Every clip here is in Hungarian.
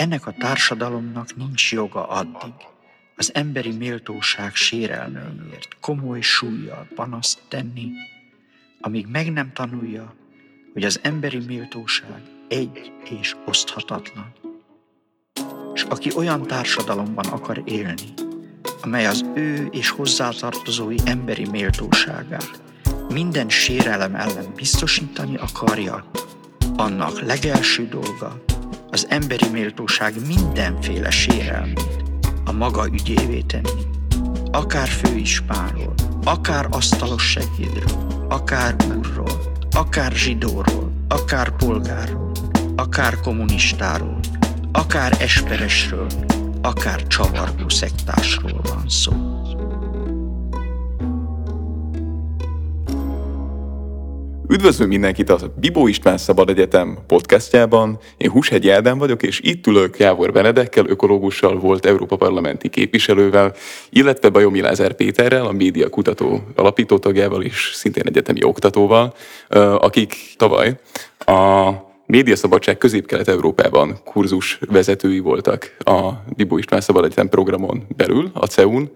ennek a társadalomnak nincs joga addig, az emberi méltóság sérelmeiért komoly súlyjal panaszt tenni, amíg meg nem tanulja, hogy az emberi méltóság egy és oszthatatlan. És aki olyan társadalomban akar élni, amely az ő és hozzátartozói emberi méltóságát minden sérelem ellen biztosítani akarja, annak legelső dolga az emberi méltóság mindenféle sérelmét a maga ügyévé tenni. Akár főispánról, akár asztalos segédről, akár úrról, akár zsidóról, akár polgárról, akár kommunistáról, akár esperesről, akár csavargó szektásról van szó. Üdvözlöm mindenkit a Bibó István Szabad Egyetem podcastjában. Én Húshegy Ádám vagyok, és itt ülök Jávor Benedekkel, ökológussal, volt Európa Parlamenti képviselővel, illetve Bajomi Lázár Péterrel, a média kutató alapítótagjával és szintén egyetemi oktatóval, akik tavaly a Médiaszabadság Közép-Kelet-Európában kurzus vezetői voltak a Bibó István Szabad Egyetem programon belül, a CEUN,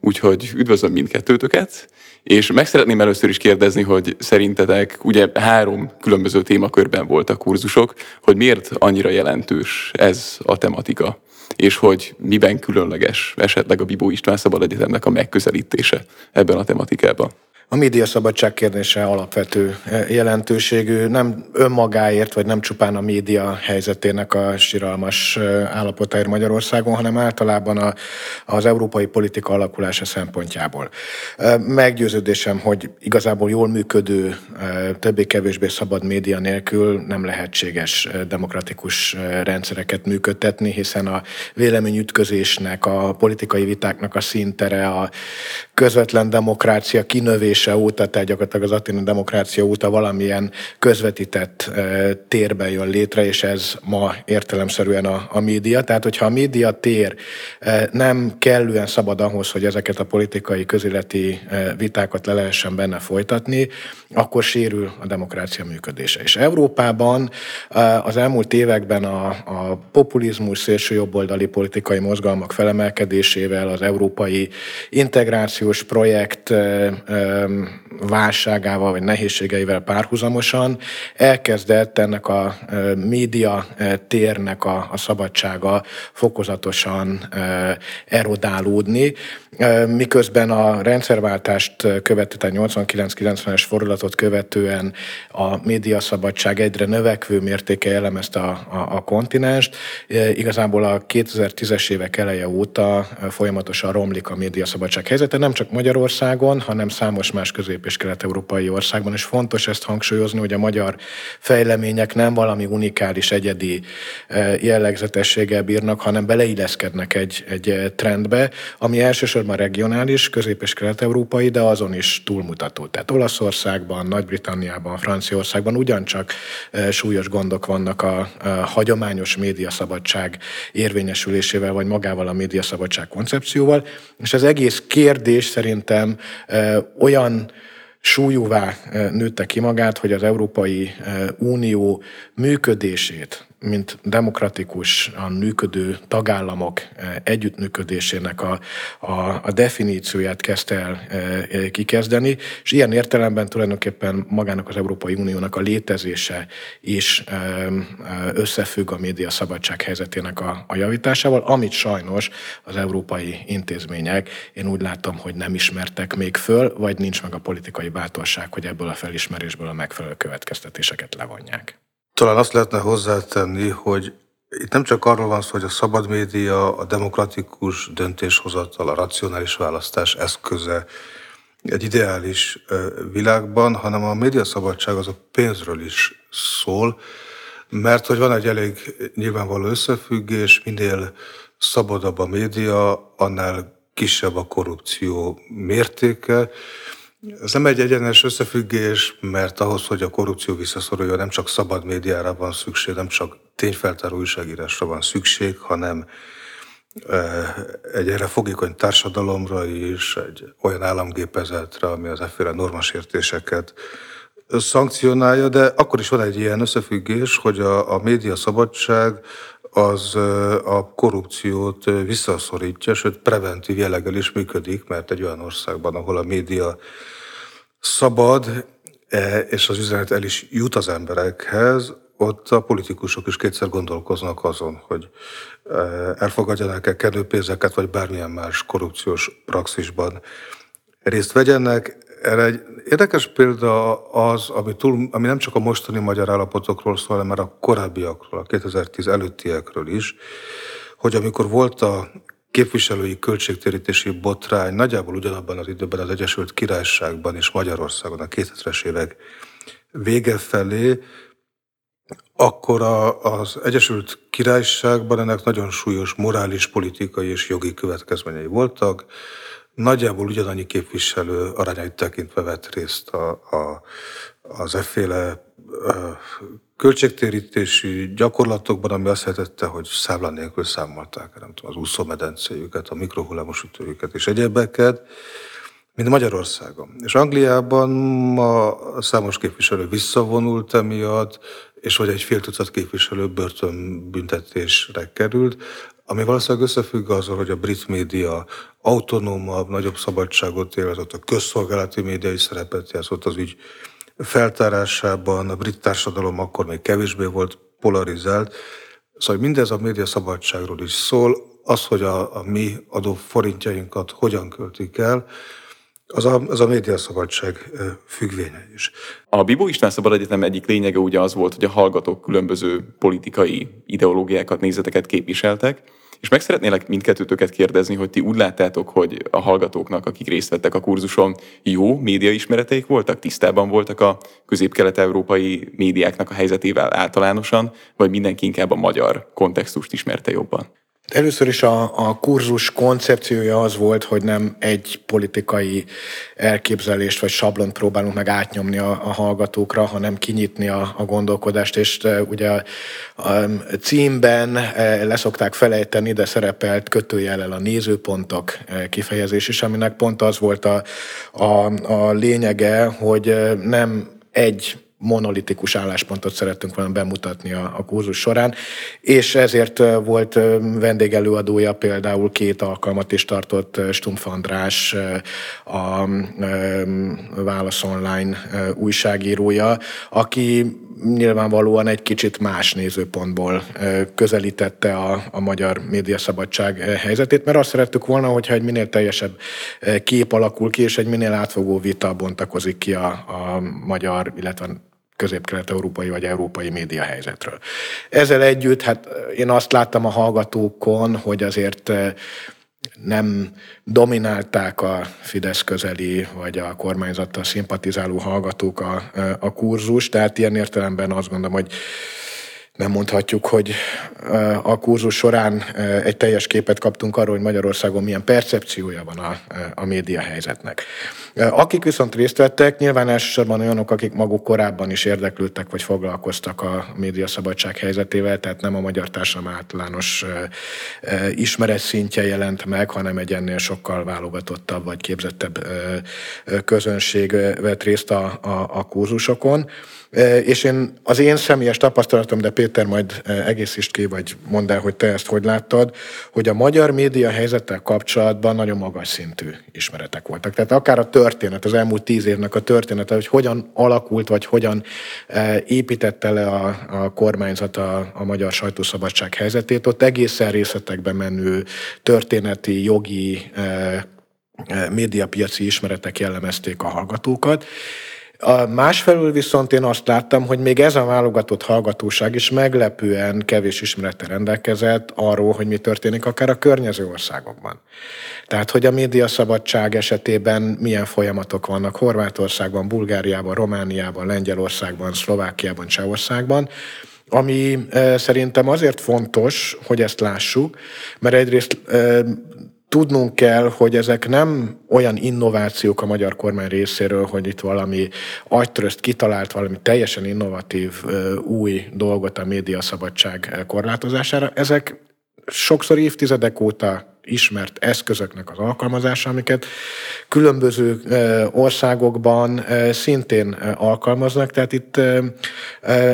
úgyhogy üdvözlöm mindkettőtöket, és meg szeretném először is kérdezni, hogy szerintetek, ugye három különböző témakörben voltak kurzusok, hogy miért annyira jelentős ez a tematika, és hogy miben különleges esetleg a Bibó István Szabad Egyetemnek a megközelítése ebben a tematikában. A médiaszabadság kérdése alapvető eh, jelentőségű, nem önmagáért, vagy nem csupán a média helyzetének a siralmas eh, állapotáért Magyarországon, hanem általában a, az európai politika alakulása szempontjából. Eh, meggyőződésem, hogy igazából jól működő, többé-kevésbé szabad média nélkül nem lehetséges demokratikus rendszereket működtetni, hiszen a véleményütközésnek, a politikai vitáknak a szintere, a közvetlen demokrácia kinövés születése óta, tehát gyakorlatilag az aténi demokrácia óta valamilyen közvetített térben jön létre, és ez ma értelemszerűen a, a média. Tehát, hogyha a média tér nem kellően szabad ahhoz, hogy ezeket a politikai, közéleti vitákat le lehessen benne folytatni, akkor sérül a demokrácia működése. És Európában az elmúlt években a, a populizmus, szélső jobboldali politikai mozgalmak felemelkedésével, az európai integrációs projekt válságával vagy nehézségeivel párhuzamosan elkezdett ennek a média térnek a, a szabadsága fokozatosan erodálódni, miközben a rendszerváltást követő, tehát 89-90-es fordulatot követően a médiaszabadság egyre növekvő mértéke jellemezte a, a, a kontinenst. Igazából a 2010-es évek eleje óta folyamatosan romlik a médiaszabadság helyzete, nem csak Magyarországon, hanem számos más közép- és kelet-európai országban, és fontos ezt hangsúlyozni, hogy a magyar fejlemények nem valami unikális, egyedi jellegzetességgel bírnak, hanem beleilleszkednek egy, egy trendbe, ami elsősorban elsősorban regionális, közép- és kelet-európai, de azon is túlmutató. Tehát Olaszországban, Nagy-Britanniában, Franciaországban ugyancsak súlyos gondok vannak a, hagyományos médiaszabadság érvényesülésével, vagy magával a médiaszabadság koncepcióval, és az egész kérdés szerintem olyan súlyúvá nőtte ki magát, hogy az Európai Unió működését mint demokratikusan működő tagállamok eh, együttműködésének a, a, a definícióját kezdte el eh, kikezdeni, és ilyen értelemben tulajdonképpen magának az Európai Uniónak a létezése is eh, összefügg a média szabadság helyzetének a, a javításával, amit sajnos az európai intézmények én úgy látom, hogy nem ismertek még föl, vagy nincs meg a politikai bátorság, hogy ebből a felismerésből a megfelelő következtetéseket levonják. Talán azt lehetne hozzátenni, hogy itt nem csak arról van szó, hogy a szabad média, a demokratikus döntéshozatal, a racionális választás eszköze egy ideális világban, hanem a médiaszabadság az a pénzről is szól, mert hogy van egy elég nyilvánvaló összefüggés, minél szabadabb a média, annál kisebb a korrupció mértéke, ez nem egy egyenes összefüggés, mert ahhoz, hogy a korrupció visszaszoruljon, nem csak szabad médiára van szükség, nem csak tényfeltáró újságírásra van szükség, hanem egy erre fogékony társadalomra is, egy olyan államgépezetre, ami az efféle normasértéseket szankcionálja, de akkor is van egy ilyen összefüggés, hogy a, a média szabadság az a korrupciót visszaszorítja, sőt preventív jelleggel is működik, mert egy olyan országban, ahol a média szabad, e, és az üzenet el is jut az emberekhez, ott a politikusok is kétszer gondolkoznak azon, hogy e, elfogadjanak-e kenőpénzeket, vagy bármilyen más korrupciós praxisban részt vegyenek. Erre egy érdekes példa az, ami, túl, ami nem csak a mostani magyar állapotokról szól, hanem már a korábbiakról, a 2010 előttiekről is, hogy amikor volt a képviselői költségtérítési botrány nagyjából ugyanabban az időben az Egyesült Királyságban és Magyarországon a 2000-es évek vége felé, akkor a, az Egyesült Királyságban ennek nagyon súlyos morális, politikai és jogi következményei voltak. Nagyjából ugyanannyi képviselő arányait tekintve vett részt a, a, az efféle költségtérítési gyakorlatokban, ami azt jelentette, hogy számla nélkül számolták, nem tudom, az úszómedencéjüket, a mikrohullámosítőjüket és egyebeket, mint Magyarországon. És Angliában ma számos képviselő visszavonult emiatt, és vagy egy fél tucat képviselő börtönbüntetésre került, ami valószínűleg összefügg azzal, hogy a brit média autonómabb, nagyobb szabadságot élvezett, a közszolgálati média is szerepet játszott az ügy feltárásában, a brit társadalom akkor még kevésbé volt polarizált. Szóval mindez a média szabadságról is szól, az, hogy a, a mi adó forintjainkat hogyan költik el, az a, az a médiaszabadság függvénye is. A Bibó István Szabad Egyetem egyik lényege ugye az volt, hogy a hallgatók különböző politikai ideológiákat, nézeteket képviseltek, és meg szeretnélek mindkettőtöket kérdezni, hogy ti úgy láttátok, hogy a hallgatóknak, akik részt vettek a kurzuson, jó médiaismereteik voltak, tisztában voltak a közép-kelet-európai médiáknak a helyzetével általánosan, vagy mindenki inkább a magyar kontextust ismerte jobban? Először is a, a kurzus koncepciója az volt, hogy nem egy politikai elképzelést vagy sablont próbálunk meg átnyomni a, a hallgatókra, hanem kinyitni a, a gondolkodást, és e, ugye a, a címben e, leszokták felejteni, de szerepelt kötőjellel a nézőpontok kifejezés is, aminek pont az volt a, a, a lényege, hogy nem egy monolitikus álláspontot szerettünk volna bemutatni a, a kurzus során, és ezért volt vendégelőadója például két alkalmat is tartott Stumpf András, a Válasz Online újságírója, aki nyilvánvalóan egy kicsit más nézőpontból közelítette a, a magyar médiaszabadság helyzetét, mert azt szerettük volna, hogyha egy minél teljesebb kép alakul ki, és egy minél átfogó vita bontakozik ki a, a magyar, illetve közép-kelet-európai vagy európai média helyzetről. Ezzel együtt, hát én azt láttam a hallgatókon, hogy azért nem dominálták a Fidesz közeli vagy a kormányzattal szimpatizáló hallgatók a, a kurzus, tehát ilyen értelemben azt gondolom, hogy nem mondhatjuk, hogy a kurzus során egy teljes képet kaptunk arról, hogy Magyarországon milyen percepciója van a, a média helyzetnek. Akik viszont részt vettek, nyilván elsősorban olyanok, akik maguk korábban is érdeklődtek vagy foglalkoztak a média szabadság helyzetével, tehát nem a magyar társadalom általános ismeret szintje jelent meg, hanem egy ennél sokkal válogatottabb vagy képzettebb közönség vett részt a, a, a kurzusokon. És én, az én személyes tapasztalatom, de Péter majd egészítsd ki, vagy mondd el, hogy te ezt hogy láttad, hogy a magyar média helyzettel kapcsolatban nagyon magas szintű ismeretek voltak. Tehát akár a történet, az elmúlt tíz évnek a története, hogy hogyan alakult, vagy hogyan építette le a, a kormányzat a, a magyar sajtószabadság helyzetét, ott egészen részletekben menő történeti, jogi, médiapiaci ismeretek jellemezték a hallgatókat, a másfelől viszont én azt láttam, hogy még ez a válogatott hallgatóság is meglepően kevés ismerete rendelkezett arról, hogy mi történik akár a környező országokban. Tehát, hogy a médiaszabadság esetében milyen folyamatok vannak Horvátországban, Bulgáriában, Romániában, Lengyelországban, Szlovákiában, Csehországban, ami szerintem azért fontos, hogy ezt lássuk, mert egyrészt tudnunk kell, hogy ezek nem olyan innovációk a magyar kormány részéről, hogy itt valami agytrözt kitalált valami teljesen innovatív új dolgot a média szabadság korlátozására. Ezek sokszor évtizedek óta ismert eszközöknek az alkalmazása, amiket különböző országokban szintén alkalmaznak. Tehát itt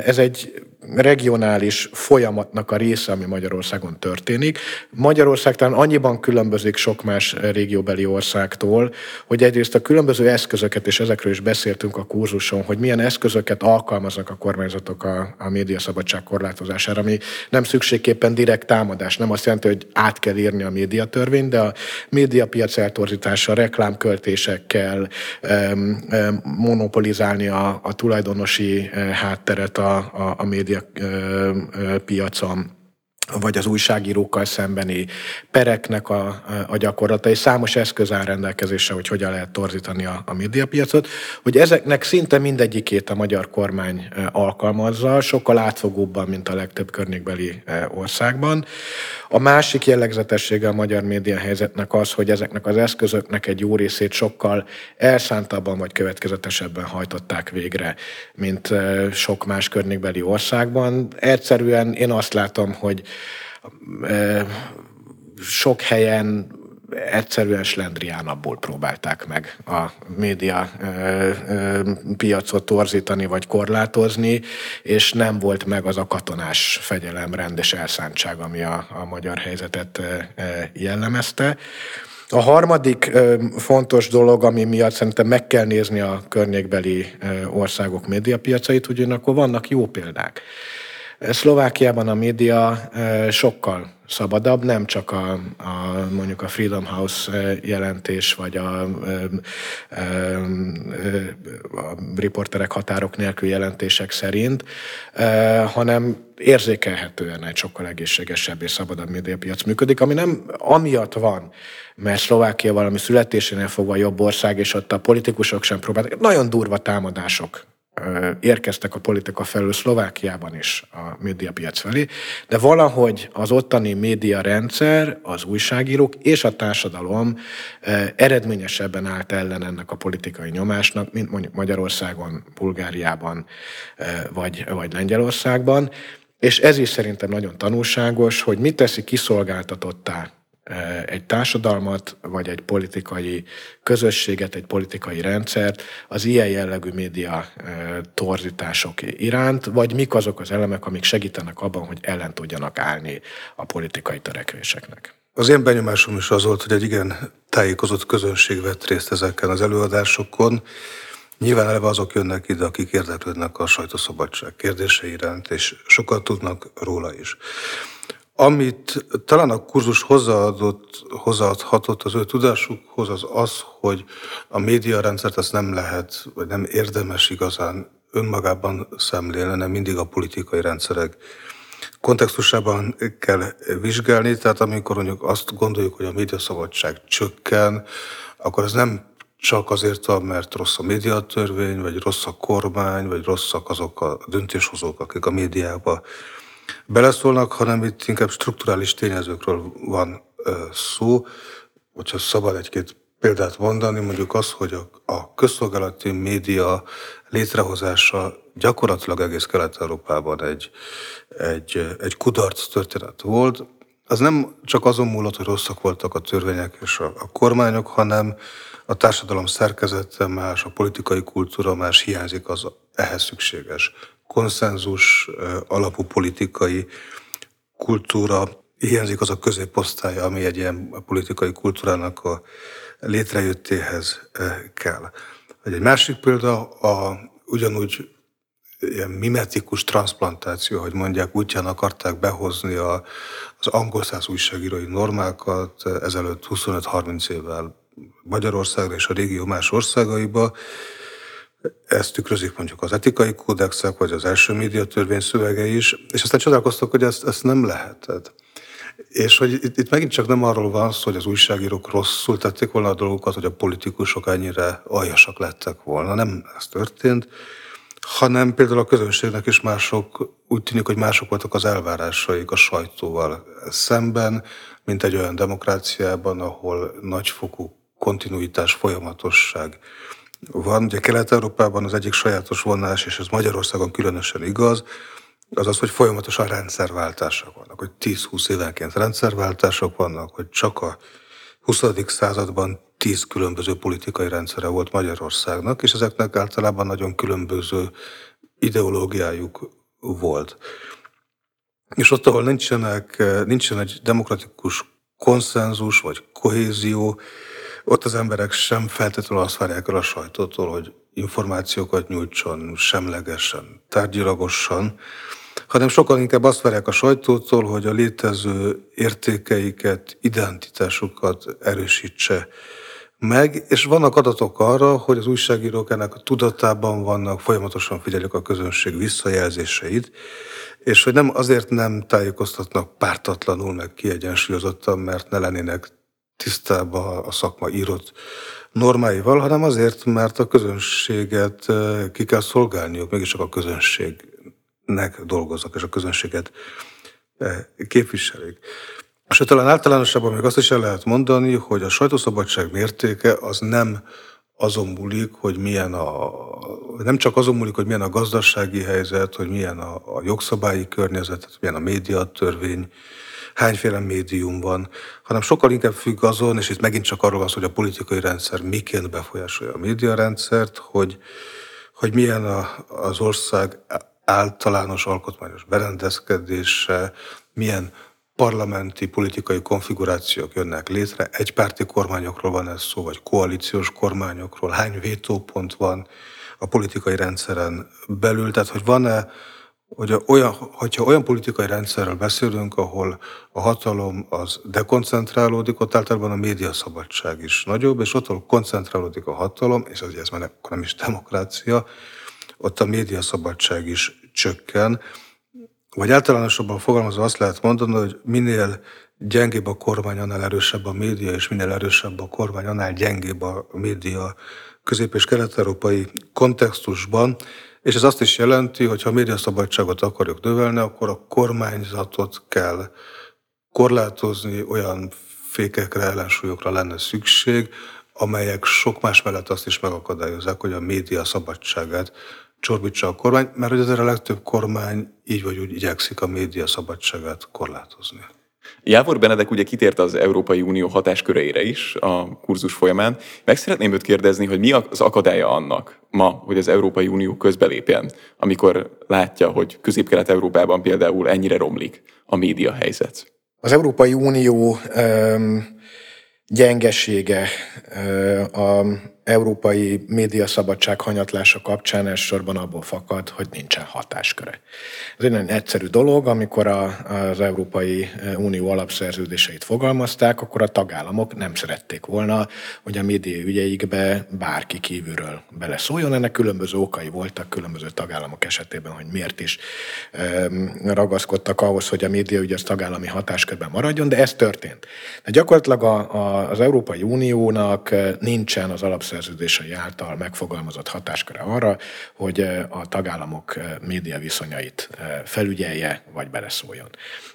ez egy regionális folyamatnak a része, ami Magyarországon történik. Magyarország talán annyiban különbözik sok más régióbeli országtól, hogy egyrészt a különböző eszközöket, és ezekről is beszéltünk a kurzuson, hogy milyen eszközöket alkalmaznak a kormányzatok a, a médiaszabadság korlátozására, ami nem szükségképpen direkt támadás, nem azt jelenti, hogy át kell írni a médiatörvényt, de a médiapiac eltorzítása, reklámköltésekkel, monopolizálni a, a tulajdonosi eh, hátteret a, a, a média piacon vagy az újságírókkal szembeni pereknek a, a gyakorlata, és számos eszköz áll rendelkezésre, hogy hogyan lehet torzítani a, a médiapiacot, hogy ezeknek szinte mindegyikét a magyar kormány alkalmazza, sokkal átfogóbban, mint a legtöbb környékbeli országban. A másik jellegzetessége a magyar média helyzetnek az, hogy ezeknek az eszközöknek egy jó részét sokkal elszántabban vagy következetesebben hajtották végre, mint sok más környékbeli országban. Egyszerűen én azt látom, hogy sok helyen egyszerűen slendriánabból próbálták meg a média piacot torzítani vagy korlátozni, és nem volt meg az a katonás fegyelem, rendes elszántság, ami a, a magyar helyzetet jellemezte. A harmadik fontos dolog, ami miatt szerintem meg kell nézni a környékbeli országok médiapiacait, ugyanakkor vannak jó példák. Szlovákiában a média sokkal szabadabb, nem csak a, a mondjuk a Freedom House jelentés, vagy a, a, a riporterek határok nélkül jelentések szerint, hanem érzékelhetően egy sokkal egészségesebb és szabadabb médiapiac működik, ami nem amiatt van, mert Szlovákia valami születésénél fogva jobb ország, és ott a politikusok sem próbáltak. Nagyon durva támadások érkeztek a politika felől Szlovákiában is a médiapiac felé, de valahogy az ottani média rendszer, az újságírók és a társadalom eredményesebben állt ellen ennek a politikai nyomásnak, mint mondjuk Magyarországon, Bulgáriában vagy, vagy Lengyelországban. És ez is szerintem nagyon tanulságos, hogy mit teszi kiszolgáltatottá egy társadalmat, vagy egy politikai közösséget, egy politikai rendszert az ilyen jellegű média torzítások iránt, vagy mik azok az elemek, amik segítenek abban, hogy ellen tudjanak állni a politikai törekvéseknek. Az én benyomásom is az volt, hogy egy igen tájékozott közönség vett részt ezeken az előadásokon. Nyilván eleve azok jönnek ide, akik érdeklődnek a sajtószabadság kérdése iránt, és sokat tudnak róla is. Amit talán a kurzus hozzáadott, hozzáadhatott az ő tudásukhoz, az az, hogy a médiarendszert ezt nem lehet, vagy nem érdemes igazán önmagában szemlélni, hanem mindig a politikai rendszerek kontextusában kell vizsgálni. Tehát amikor mondjuk azt gondoljuk, hogy a médiaszabadság csökken, akkor ez nem csak azért van, mert rossz a médiatörvény, vagy rossz a kormány, vagy rosszak azok a döntéshozók, akik a médiába beleszólnak, hanem itt inkább strukturális tényezőkről van szó. Hogyha szabad egy-két példát mondani, mondjuk az, hogy a, a közszolgálati média létrehozása gyakorlatilag egész Kelet-Európában egy, egy, egy kudarc történet volt. Az nem csak azon múlott, hogy rosszak voltak a törvények és a, a kormányok, hanem a társadalom szerkezete más, a politikai kultúra más, hiányzik az ehhez szükséges konszenzus alapú politikai kultúra, hiányzik az a középosztály, ami egy ilyen politikai kultúrának a létrejöttéhez kell. Egy másik példa a ugyanúgy ilyen mimetikus transplantáció, hogy mondják, útján akarták behozni a, az angol száz újságírói normákat ezelőtt 25-30 évvel Magyarországra és a régió más országaiba, ezt tükrözik mondjuk az etikai kódexek, vagy az első médiatörvény szövege is, és aztán csodálkoztak, hogy ezt, ezt nem lehet. És hogy itt, itt megint csak nem arról van szó, hogy az újságírók rosszul tették volna a dolgokat, hogy a politikusok ennyire aljasak lettek volna. Nem ez történt, hanem például a közönségnek is mások, úgy tűnik, hogy mások voltak az elvárásaik a sajtóval szemben, mint egy olyan demokráciában, ahol nagyfokú kontinuitás, folyamatosság van. Ugye Kelet-Európában az egyik sajátos vonás, és ez Magyarországon különösen igaz, az az, hogy folyamatosan rendszerváltások vannak, hogy 10-20 évenként rendszerváltások vannak, hogy csak a 20. században 10 különböző politikai rendszere volt Magyarországnak, és ezeknek általában nagyon különböző ideológiájuk volt. És ott, ahol nincsenek, nincsen egy demokratikus konszenzus vagy kohézió, ott az emberek sem feltétlenül azt várják el a sajtótól, hogy információkat nyújtson semlegesen, tárgyilagosan, hanem sokkal inkább azt várják a sajtótól, hogy a létező értékeiket, identitásukat erősítse meg, és vannak adatok arra, hogy az újságírók ennek a tudatában vannak, folyamatosan figyelik a közönség visszajelzéseit, és hogy nem azért nem tájékoztatnak pártatlanul, meg kiegyensúlyozottan, mert ne lennének tisztában a szakma írott normáival, hanem azért, mert a közönséget eh, ki kell szolgálniuk, mégis a közönségnek dolgoznak, és a közönséget eh, képviselik. És talán általánosabban még azt is el lehet mondani, hogy a sajtószabadság mértéke az nem azon múlik, hogy milyen a, nem csak azon múlik, hogy milyen a gazdasági helyzet, hogy milyen a, a jogszabályi környezet, milyen a médiatörvény, hányféle médium van, hanem sokkal inkább függ azon, és itt megint csak arról van hogy a politikai rendszer miként befolyásolja a médiarendszert, hogy, hogy milyen a, az ország általános alkotmányos berendezkedése, milyen parlamenti politikai konfigurációk jönnek létre, egypárti kormányokról van ez szó, vagy koalíciós kormányokról, hány vétópont van a politikai rendszeren belül, tehát hogy van-e, hogy olyan, hogyha olyan politikai rendszerrel beszélünk, ahol a hatalom az dekoncentrálódik, ott általában a médiaszabadság is nagyobb, és ott, ahol koncentrálódik a hatalom, és az ez már nem is demokrácia, ott a médiaszabadság is csökken. Vagy általánosabban fogalmazva azt lehet mondani, hogy minél gyengébb a kormány, annál erősebb a média, és minél erősebb a kormány, annál gyengébb a média közép- és kelet-európai kontextusban. És ez azt is jelenti, hogy ha a médiaszabadságot akarjuk növelni, akkor a kormányzatot kell korlátozni, olyan fékekre, ellensúlyokra lenne szükség, amelyek sok más mellett azt is megakadályozzák, hogy a média szabadságát csorbítsa a kormány, mert hogy azért a legtöbb kormány így vagy úgy igyekszik a média szabadságát korlátozni. Jávor Benedek ugye kitért az Európai Unió hatásköreire is a kurzus folyamán. Meg szeretném őt kérdezni, hogy mi az akadálya annak ma, hogy az Európai Unió közbelépjen, amikor látja, hogy Közép-Kelet-Európában például ennyire romlik a média helyzet. Az Európai Unió um, gyengesége a európai médiaszabadság hanyatlása kapcsán elsősorban abból fakad, hogy nincsen hatásköre. Ez egy nagyon egyszerű dolog, amikor a, az Európai Unió alapszerződéseit fogalmazták, akkor a tagállamok nem szerették volna, hogy a média ügyeikbe bárki kívülről beleszóljon. Ennek különböző okai voltak különböző tagállamok esetében, hogy miért is ragaszkodtak ahhoz, hogy a média ügy az tagállami hatáskörben maradjon, de ez történt. De gyakorlatilag a, a, az Európai Uniónak nincsen az alapszerződés szerződései által megfogalmazott hatásköre arra, hogy a tagállamok média viszonyait felügyelje, vagy beleszóljon.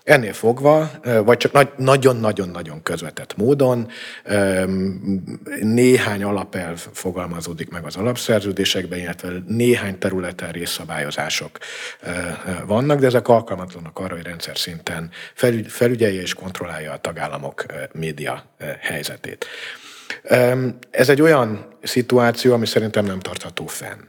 Ennél fogva, vagy csak nagyon-nagyon-nagyon közvetett módon néhány alapelv fogalmazódik meg az alapszerződésekben, illetve néhány területen részszabályozások vannak, de ezek alkalmatlanak arra, hogy rendszer szinten felügyelje és kontrollálja a tagállamok média helyzetét. Ez egy olyan szituáció, ami szerintem nem tartható fenn.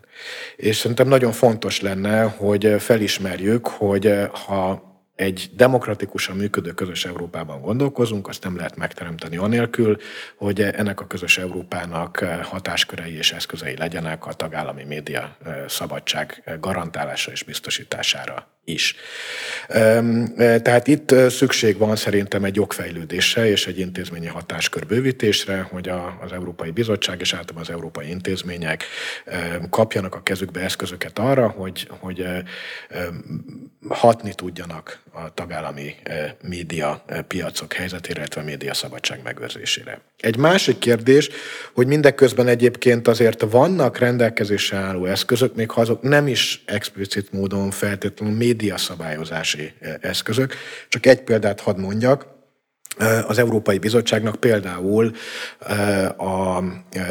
És szerintem nagyon fontos lenne, hogy felismerjük, hogy ha egy demokratikusan működő közös Európában gondolkozunk, azt nem lehet megteremteni anélkül, hogy ennek a közös Európának hatáskörei és eszközei legyenek a tagállami média szabadság garantálása és biztosítására is. Tehát itt szükség van szerintem egy jogfejlődésre és egy intézményi hatáskör bővítésre, hogy az Európai Bizottság és általában az európai intézmények kapjanak a kezükbe eszközöket arra, hogy, hogy hatni tudjanak a tagállami média piacok helyzetére, illetve a média szabadság megőrzésére. Egy másik kérdés, hogy mindeközben egyébként azért vannak rendelkezésre álló eszközök, még ha azok nem is explicit módon feltétlenül média szabályozási eszközök. Csak egy példát hadd mondjak. Az Európai Bizottságnak például a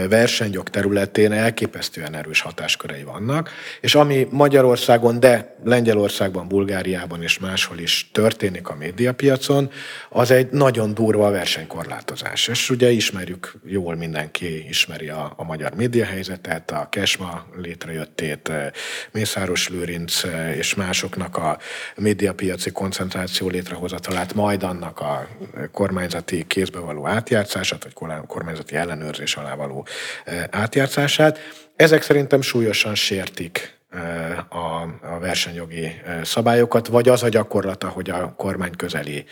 versenyjog területén elképesztően erős hatáskörei vannak, és ami Magyarországon, de Lengyelországban, Bulgáriában és máshol is történik a médiapiacon, az egy nagyon durva versenykorlátozás. És ugye ismerjük, jól mindenki ismeri a, a magyar médiahelyzetet, a Kesma létrejöttét, Mészáros Lőrinc és másoknak a médiapiaci koncentráció létrehozatalát, majd annak a kormányzati kézbe való átjátszását, vagy kormányzati ellenőrzés alá való e, átjátszását. Ezek szerintem súlyosan sértik e, a, a versenyjogi e, szabályokat, vagy az a gyakorlata, hogy a kormány közeli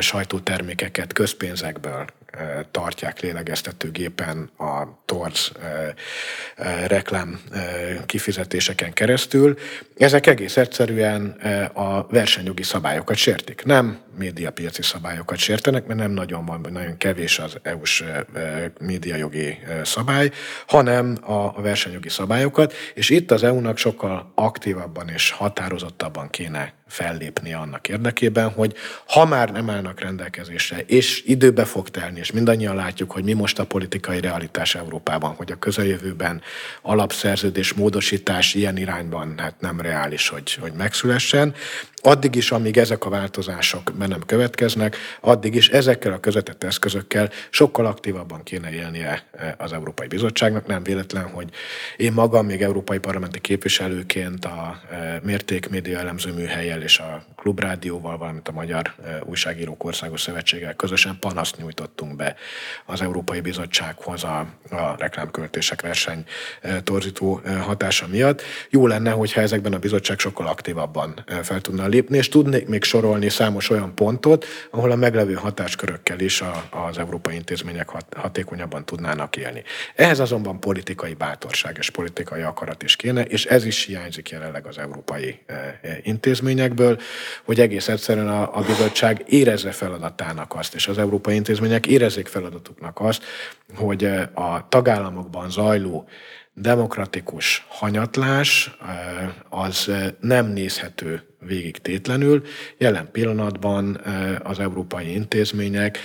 sajtótermékeket közpénzekből tartják lélegeztetőgépen a torz reklám kifizetéseken keresztül. Ezek egész egyszerűen a versenyjogi szabályokat sértik. Nem médiapiaci szabályokat sértenek, mert nem nagyon van, nagyon kevés az EU-s médiajogi szabály, hanem a versenyjogi szabályokat, és itt az EU-nak sokkal aktívabban és határozottabban kéne fellépni annak érdekében, hogy ha már nem állnak rendelkezésre, és időbe fog telni, és mindannyian látjuk, hogy mi most a politikai realitás Európában, hogy a közeljövőben alapszerződés módosítás ilyen irányban hát nem reális, hogy, hogy megszülessen, addig is, amíg ezek a változások be nem következnek, addig is ezekkel a közvetett eszközökkel sokkal aktívabban kéne élnie e, az Európai Bizottságnak. Nem véletlen, hogy én magam még európai parlamenti képviselőként a e, Mérték Média elemző műhelyel és a Klubrádióval, valamint a Magyar e, Újságírók Országos Szövetséggel közösen panaszt nyújtottunk be az Európai Bizottsághoz a, a reklámköltések verseny torzító hatása miatt. Jó lenne, hogyha ezekben a bizottság sokkal aktívabban fel tudna lépni, és tudnék még sorolni számos olyan pontot, ahol a meglevő hatáskörökkel is a, az európai intézmények hat, hatékonyabban tudnának élni. Ehhez azonban politikai bátorság és politikai akarat is kéne, és ez is hiányzik jelenleg az európai e, e, intézményekből, hogy egész egyszerűen a, a bizottság érezze feladatának azt, és az európai intézmények érezzék feladatuknak azt, hogy e, a tagállamokban zajló demokratikus hanyatlás az nem nézhető végig tétlenül. Jelen pillanatban az európai intézmények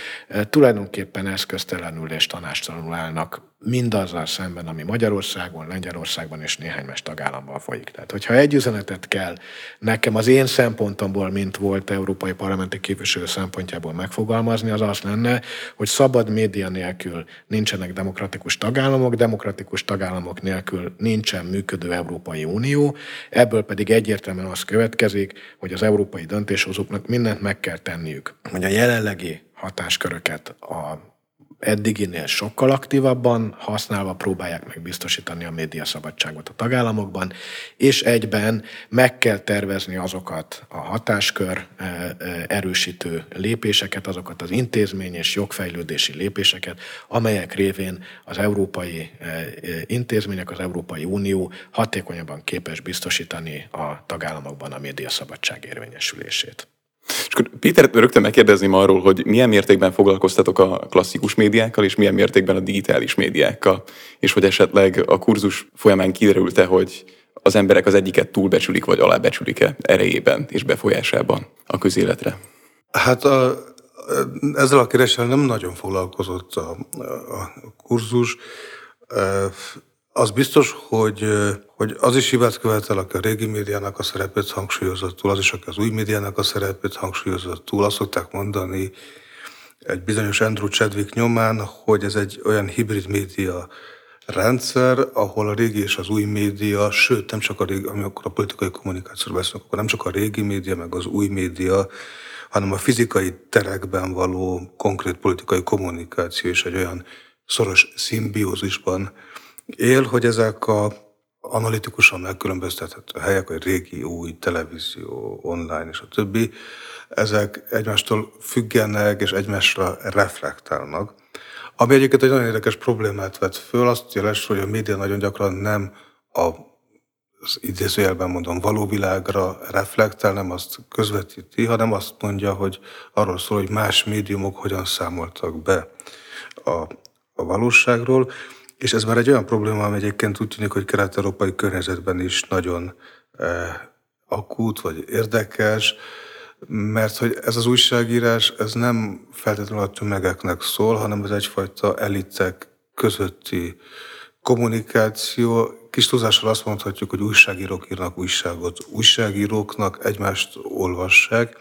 tulajdonképpen eszköztelenül és tanástalanul állnak mindazzal szemben, ami Magyarországon, Lengyelországban és néhány más tagállamban folyik. Tehát, hogyha egy üzenetet kell nekem az én szempontomból, mint volt európai parlamenti képviselő szempontjából megfogalmazni, az az lenne, hogy szabad média nélkül nincsenek demokratikus tagállamok, demokratikus tagállamok nélkül nincsen működő Európai Unió, ebből pedig egyértelműen az következik, hogy az európai döntéshozóknak mindent meg kell tenniük, hogy a jelenlegi hatásköröket a eddiginél sokkal aktívabban használva próbálják meg biztosítani a médiaszabadságot a tagállamokban, és egyben meg kell tervezni azokat a hatáskör e, e, erősítő lépéseket, azokat az intézmény és jogfejlődési lépéseket, amelyek révén az európai e, intézmények, az Európai Unió hatékonyabban képes biztosítani a tagállamokban a médiaszabadság érvényesülését. És akkor Péter, rögtön megkérdezném arról, hogy milyen mértékben foglalkoztatok a klasszikus médiákkal, és milyen mértékben a digitális médiákkal, és hogy esetleg a kurzus folyamán kiderült-e, hogy az emberek az egyiket túlbecsülik, vagy alábecsülik-e erejében és befolyásában a közéletre? Hát a, ezzel a kérdéssel nem nagyon foglalkozott a, a kurzus. Az biztos, hogy, hogy az is hibát követel, aki a régi médiának a szerepét hangsúlyozott túl, az is, aki az új médiának a szerepét hangsúlyozott túl. Azt szokták mondani egy bizonyos Andrew Chadwick nyomán, hogy ez egy olyan hibrid média rendszer, ahol a régi és az új média, sőt nem csak a régi, amikor a politikai kommunikációról beszélünk, akkor nem csak a régi média, meg az új média, hanem a fizikai terekben való konkrét politikai kommunikáció is egy olyan szoros szimbiózisban él, hogy ezek a analitikusan megkülönböztethető helyek, vagy régi, új, televízió, online és a többi, ezek egymástól függenek és egymásra reflektálnak. Ami egyébként egy nagyon érdekes problémát vet föl, azt jelenti, hogy a média nagyon gyakran nem a az idézőjelben mondom, való világra reflektál, nem azt közvetíti, hanem azt mondja, hogy arról szól, hogy más médiumok hogyan számoltak be a, a valóságról. És ez már egy olyan probléma, ami egyébként úgy tűnik, hogy kelet-európai környezetben is nagyon eh, akut vagy érdekes. mert hogy ez az újságírás, ez nem feltétlenül a tömegeknek szól, hanem ez egyfajta elitek közötti kommunikáció. Kis túlzással azt mondhatjuk, hogy újságírók írnak újságot. Újságíróknak egymást olvassák,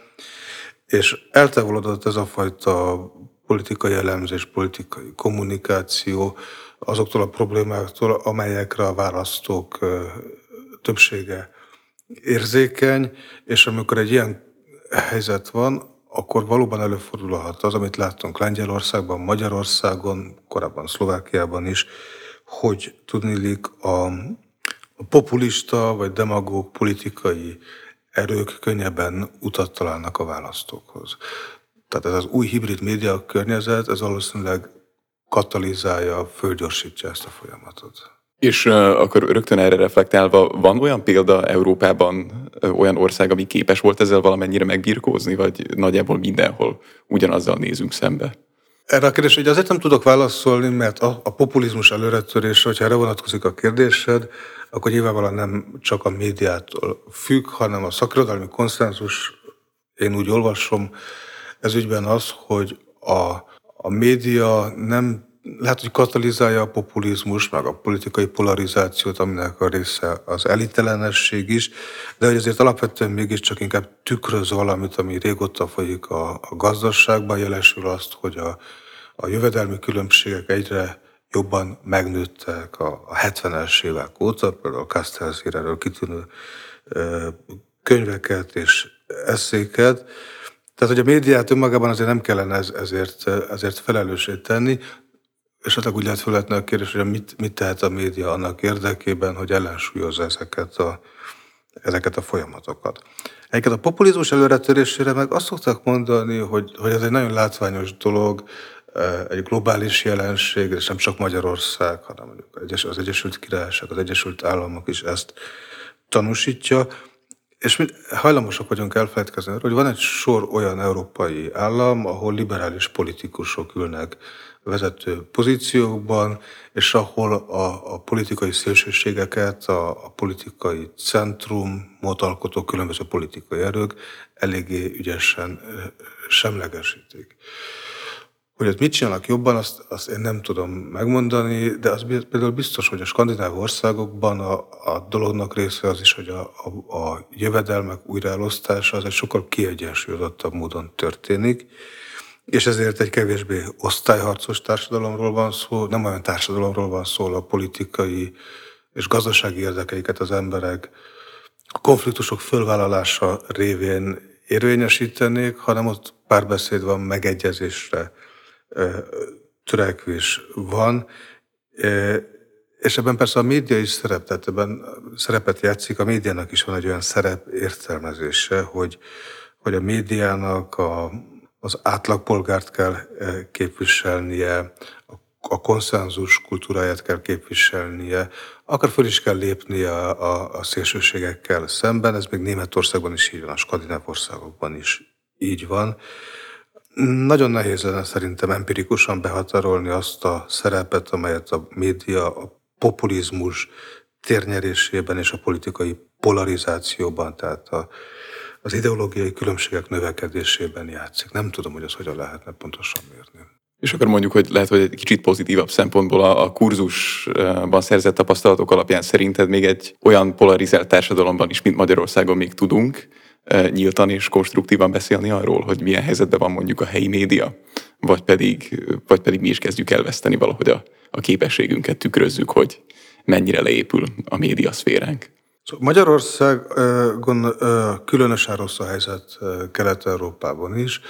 és eltávolodott ez a fajta politikai elemzés, politikai kommunikáció azoktól a problémáktól, amelyekre a választók többsége érzékeny, és amikor egy ilyen helyzet van, akkor valóban előfordulhat az, amit láttunk Lengyelországban, Magyarországon, korábban Szlovákiában is, hogy tudnilik a, a populista vagy demagóg politikai erők könnyebben utat találnak a választókhoz. Tehát ez az új hibrid média környezet, ez valószínűleg katalizálja, fölgyorsítja ezt a folyamatot. És uh, akkor rögtön erre reflektálva, van olyan példa Európában, uh, olyan ország, ami képes volt ezzel valamennyire megbirkózni, vagy nagyjából mindenhol ugyanazzal nézünk szembe? Erre a kérdésre hogy azért nem tudok válaszolni, mert a, a populizmus előretörés, hogyha erre vonatkozik a kérdésed, akkor nyilvánvalóan nem csak a médiától függ, hanem a szakirodalmi konszenzus, én úgy olvasom, ez ügyben az, hogy a, a média nem lehet, hogy katalizálja a populizmus, meg a politikai polarizációt, aminek a része az elitelenesség is, de hogy azért alapvetően mégiscsak inkább tükröz valamit, ami régóta folyik a, a gazdaságban, jelesül azt, hogy a, a jövedelmi különbségek egyre jobban megnőttek a, a 70-es évek óta, például Kastelszír erről kitűnő ö, könyveket és eszéket, tehát, hogy a médiát önmagában azért nem kellene ez, ezért, ezért felelősét tenni, esetleg úgy lehet felvetni a kérdés, hogy mit, mit tehet a média annak érdekében, hogy ellensúlyozza ezeket a, ezeket a folyamatokat. Egyébként a populizmus előretörésére meg azt szokták mondani, hogy, hogy ez egy nagyon látványos dolog, eh, egy globális jelenség, és nem csak Magyarország, hanem az Egyesült Királyság, az Egyesült Államok is ezt tanúsítja. És mi hajlamosak vagyunk elfelejtkezni hogy van egy sor olyan európai állam, ahol liberális politikusok ülnek vezető pozíciókban, és ahol a, a politikai szélsőségeket, a, a politikai centrumot alkotó különböző politikai erők eléggé ügyesen semlegesítik. Hogy ott mit csinálnak jobban, azt, azt én nem tudom megmondani, de az például biztos, hogy a skandináv országokban a, a dolognak része az is, hogy a, a, a jövedelmek újraelosztása az egy sokkal kiegyensúlyozottabb módon történik, és ezért egy kevésbé osztályharcos társadalomról van szó, nem olyan társadalomról van szó, a politikai és gazdasági érdekeiket az emberek a konfliktusok fölvállalása révén érvényesítenék, hanem ott párbeszéd van, megegyezésre törekvés van, és ebben persze a média is szerep, tehát ebben szerepet játszik, a médiának is van egy olyan szerep értelmezése, hogy, hogy a médiának a, az átlagpolgárt kell képviselnie, a konszenzus kultúráját kell képviselnie, akár föl is kell lépnie a, a, a szélsőségekkel szemben, ez még Németországban is így van, a skandináv országokban is így van. Nagyon nehéz lenne szerintem empirikusan behatárolni azt a szerepet, amelyet a média a populizmus térnyerésében és a politikai polarizációban, tehát a, az ideológiai különbségek növekedésében játszik. Nem tudom, hogy ez hogyan lehetne pontosan mérni. És akkor mondjuk, hogy lehet, hogy egy kicsit pozitívabb szempontból a, a kurzusban szerzett tapasztalatok alapján szerinted még egy olyan polarizált társadalomban is, mint Magyarországon még tudunk, nyíltan és konstruktívan beszélni arról, hogy milyen helyzetben van mondjuk a helyi média, vagy pedig, vagy pedig mi is kezdjük elveszteni valahogy a, a képességünket tükrözzük, hogy mennyire leépül a médiaszféránk. Szóval Magyarországon különösen rossz a helyzet Kelet-Európában is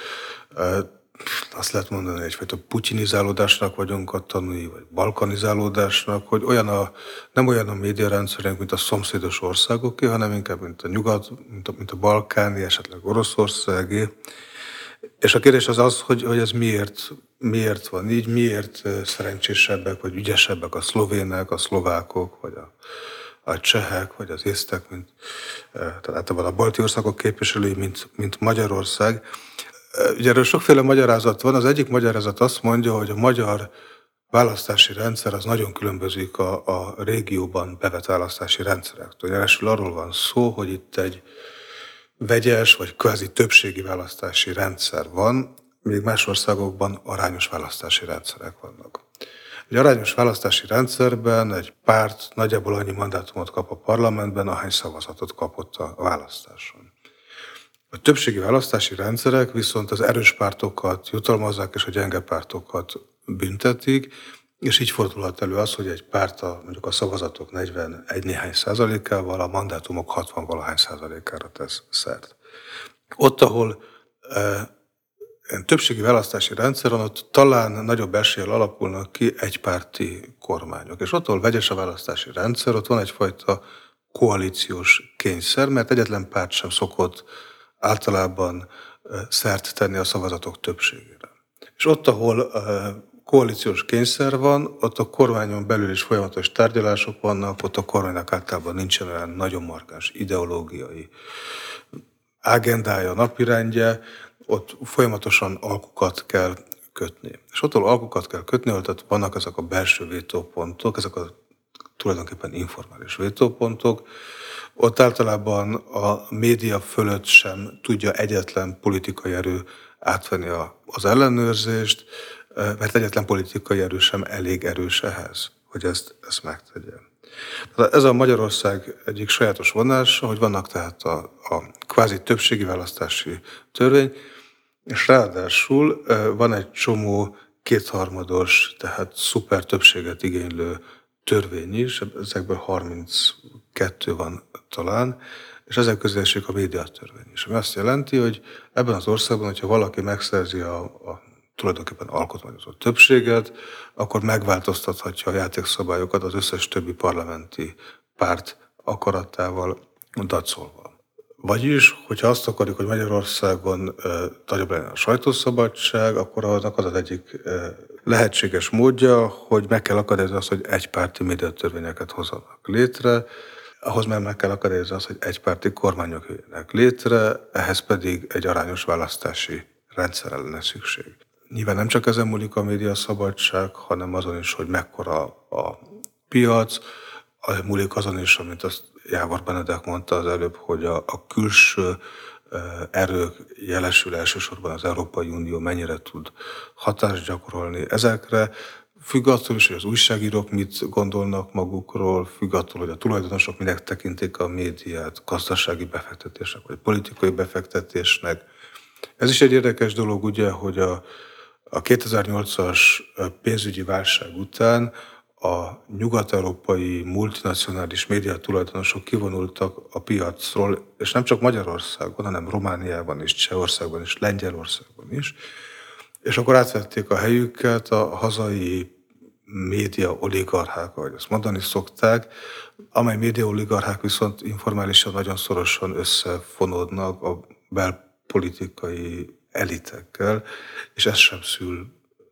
azt lehet mondani, hogy egyfajta putinizálódásnak vagyunk a tanúi, vagy balkanizálódásnak, hogy olyan a, nem olyan a médiarendszerünk, mint a szomszédos országoké, hanem inkább mint a nyugat, mint a, mint a balkáni, esetleg oroszországi. És a kérdés az az, hogy, hogy ez miért, miért van így, miért szerencsésebbek, vagy ügyesebbek a szlovének, a szlovákok, vagy a, a csehek, vagy az észtek, mint tehát a balti országok képviselői, mint, mint Magyarország. Ugye erről sokféle magyarázat van. Az egyik magyarázat azt mondja, hogy a magyar választási rendszer az nagyon különbözik a, a régióban bevett választási rendszerektől. Jelesül arról van szó, hogy itt egy vegyes vagy kvázi többségi választási rendszer van, még más országokban arányos választási rendszerek vannak. Egy arányos választási rendszerben egy párt nagyjából annyi mandátumot kap a parlamentben, ahány szavazatot kapott a választáson. A többségi választási rendszerek viszont az erős pártokat jutalmazzák, és a gyenge pártokat büntetik, és így fordulhat elő az, hogy egy párt a, mondjuk a szavazatok 41 néhány százalékával, a mandátumok 60 valahány százalékára tesz szert. Ott, ahol e, többségi választási rendszer van, ott talán nagyobb eséllyel alakulnak ki egypárti kormányok. És ott, ahol vegyes a választási rendszer, ott van egyfajta koalíciós kényszer, mert egyetlen párt sem szokott általában szert tenni a szavazatok többségére. És ott, ahol koalíciós kényszer van, ott a kormányon belül is folyamatos tárgyalások vannak, ott a kormánynak általában nincsen olyan nagyon markáns ideológiai agendája, napirendje, ott folyamatosan alkukat kell kötni. És ott, ahol alkukat kell kötni, ott vannak ezek a belső vétópontok, ezek a tulajdonképpen informális vétópontok, ott általában a média fölött sem tudja egyetlen politikai erő átvenni a, az ellenőrzést, mert egyetlen politikai erő sem elég erős ehhez, hogy ezt, ezt megtegye. Ez a Magyarország egyik sajátos vonása, hogy vannak tehát a, a kvázi többségi választási törvény, és ráadásul van egy csomó kétharmados, tehát szuper többséget igénylő törvény is, ezekből 32 van talán, és ezek közé esik a médiatörvény is. Ami azt jelenti, hogy ebben az országban, hogyha valaki megszerzi a, a tulajdonképpen alkotmányozott többséget, akkor megváltoztathatja a játékszabályokat az összes többi parlamenti párt akaratával dacolva. Vagyis, hogyha azt akarjuk, hogy Magyarországon nagyobb legyen a sajtószabadság, akkor annak az az egyik lehetséges módja, hogy meg kell akadályozni azt, hogy egypárti médiatörvényeket hozzanak létre, ahhoz már meg kell akadályozni azt, hogy egypárti kormányok jöjjenek létre, ehhez pedig egy arányos választási rendszerre lenne szükség. Nyilván nem csak ezen múlik a média szabadság, hanem azon is, hogy mekkora a piac, múlik azon is, amit azt Jávor Benedek mondta az előbb, hogy a, a külső erők jelesül elsősorban az Európai Unió mennyire tud hatást gyakorolni ezekre, függ attól is, hogy az újságírók mit gondolnak magukról, függ attól, hogy a tulajdonosok minek tekintik a médiát, gazdasági befektetésnek, vagy politikai befektetésnek. Ez is egy érdekes dolog, ugye, hogy a, a 2008-as pénzügyi válság után a nyugat-európai multinacionális média tulajdonosok kivonultak a piacról, és nem csak Magyarországon, hanem Romániában is, Csehországban is, Lengyelországban is, és akkor átvették a helyüket a hazai média oligarchák, ahogy azt mondani szokták, amely média oligarchák viszont informálisan nagyon szorosan összefonódnak a belpolitikai elitekkel, és ez sem szül,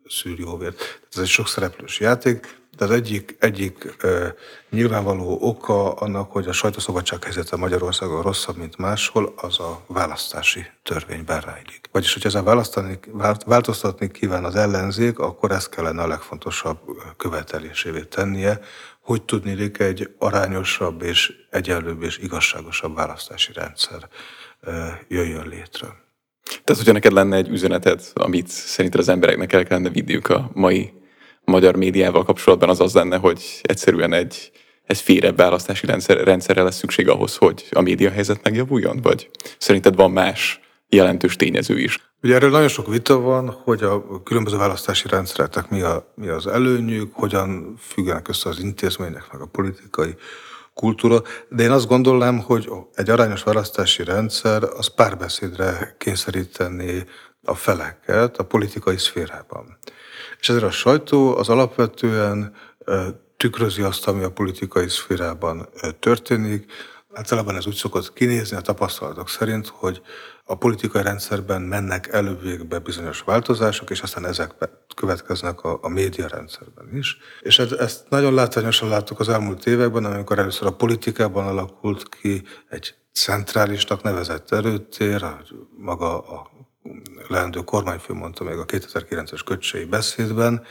szül jóvért. Ez egy sok szereplős játék, de az egyik, egyik e, nyilvánvaló oka annak, hogy a sajtószabadság helyzete Magyarországon rosszabb, mint máshol, az a választási törvényben rejlik. Vagyis, hogy ezen választani, változtatni kíván az ellenzék, akkor ez kellene a legfontosabb követelésévé tennie, hogy tudni egy arányosabb és egyenlőbb és igazságosabb választási rendszer jöjjön létre. Tehát, hogyha neked lenne egy üzeneted, amit szerinted az embereknek el kellene vidniük a mai magyar médiával kapcsolatban, az az lenne, hogy egyszerűen egy, egy férebb választási rendszer, rendszerre lesz szükség ahhoz, hogy a média helyzet megjavuljon? Vagy szerinted van más jelentős tényező is? Ugye erről nagyon sok vita van, hogy a különböző választási rendszereknek mi, a, mi az előnyük, hogyan függenek össze az intézmények, meg a politikai kultúra, de én azt gondolnám, hogy egy arányos választási rendszer az párbeszédre kényszeríteni a feleket a politikai szférában. És ezért a sajtó az alapvetően tükrözi azt, ami a politikai szférában történik. Általában ez úgy szokott kinézni a tapasztalatok szerint, hogy a politikai rendszerben mennek elővégbe bizonyos változások, és aztán ezek következnek a, a média rendszerben is. És ezt nagyon látványosan láttuk az elmúlt években, amikor először a politikában alakult ki egy centrálisnak nevezett erőtér, maga a leendő kormányfő mondta még a 2009-es kötsei beszédben,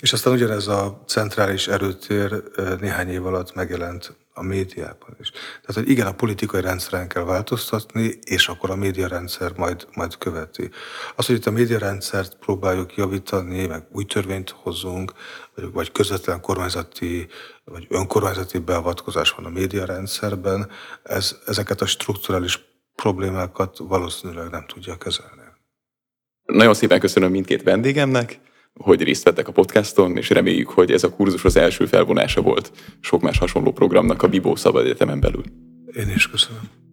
és aztán ugyanez a centrális erőtér néhány év alatt megjelent a médiában is. Tehát, hogy igen, a politikai rendszeren kell változtatni, és akkor a médiarendszer majd, majd követi. Az, hogy itt a médiarendszert próbáljuk javítani, meg új törvényt hozzunk, vagy, vagy közvetlen kormányzati, vagy önkormányzati beavatkozás van a médiarendszerben, ez, ezeket a strukturális problémákat valószínűleg nem tudja kezelni. Nagyon szépen köszönöm mindkét vendégemnek, hogy részt vettek a podcaston, és reméljük, hogy ez a kurzus az első felvonása volt sok más hasonló programnak a Bibó Szabad Egyetemen belül. Én is köszönöm.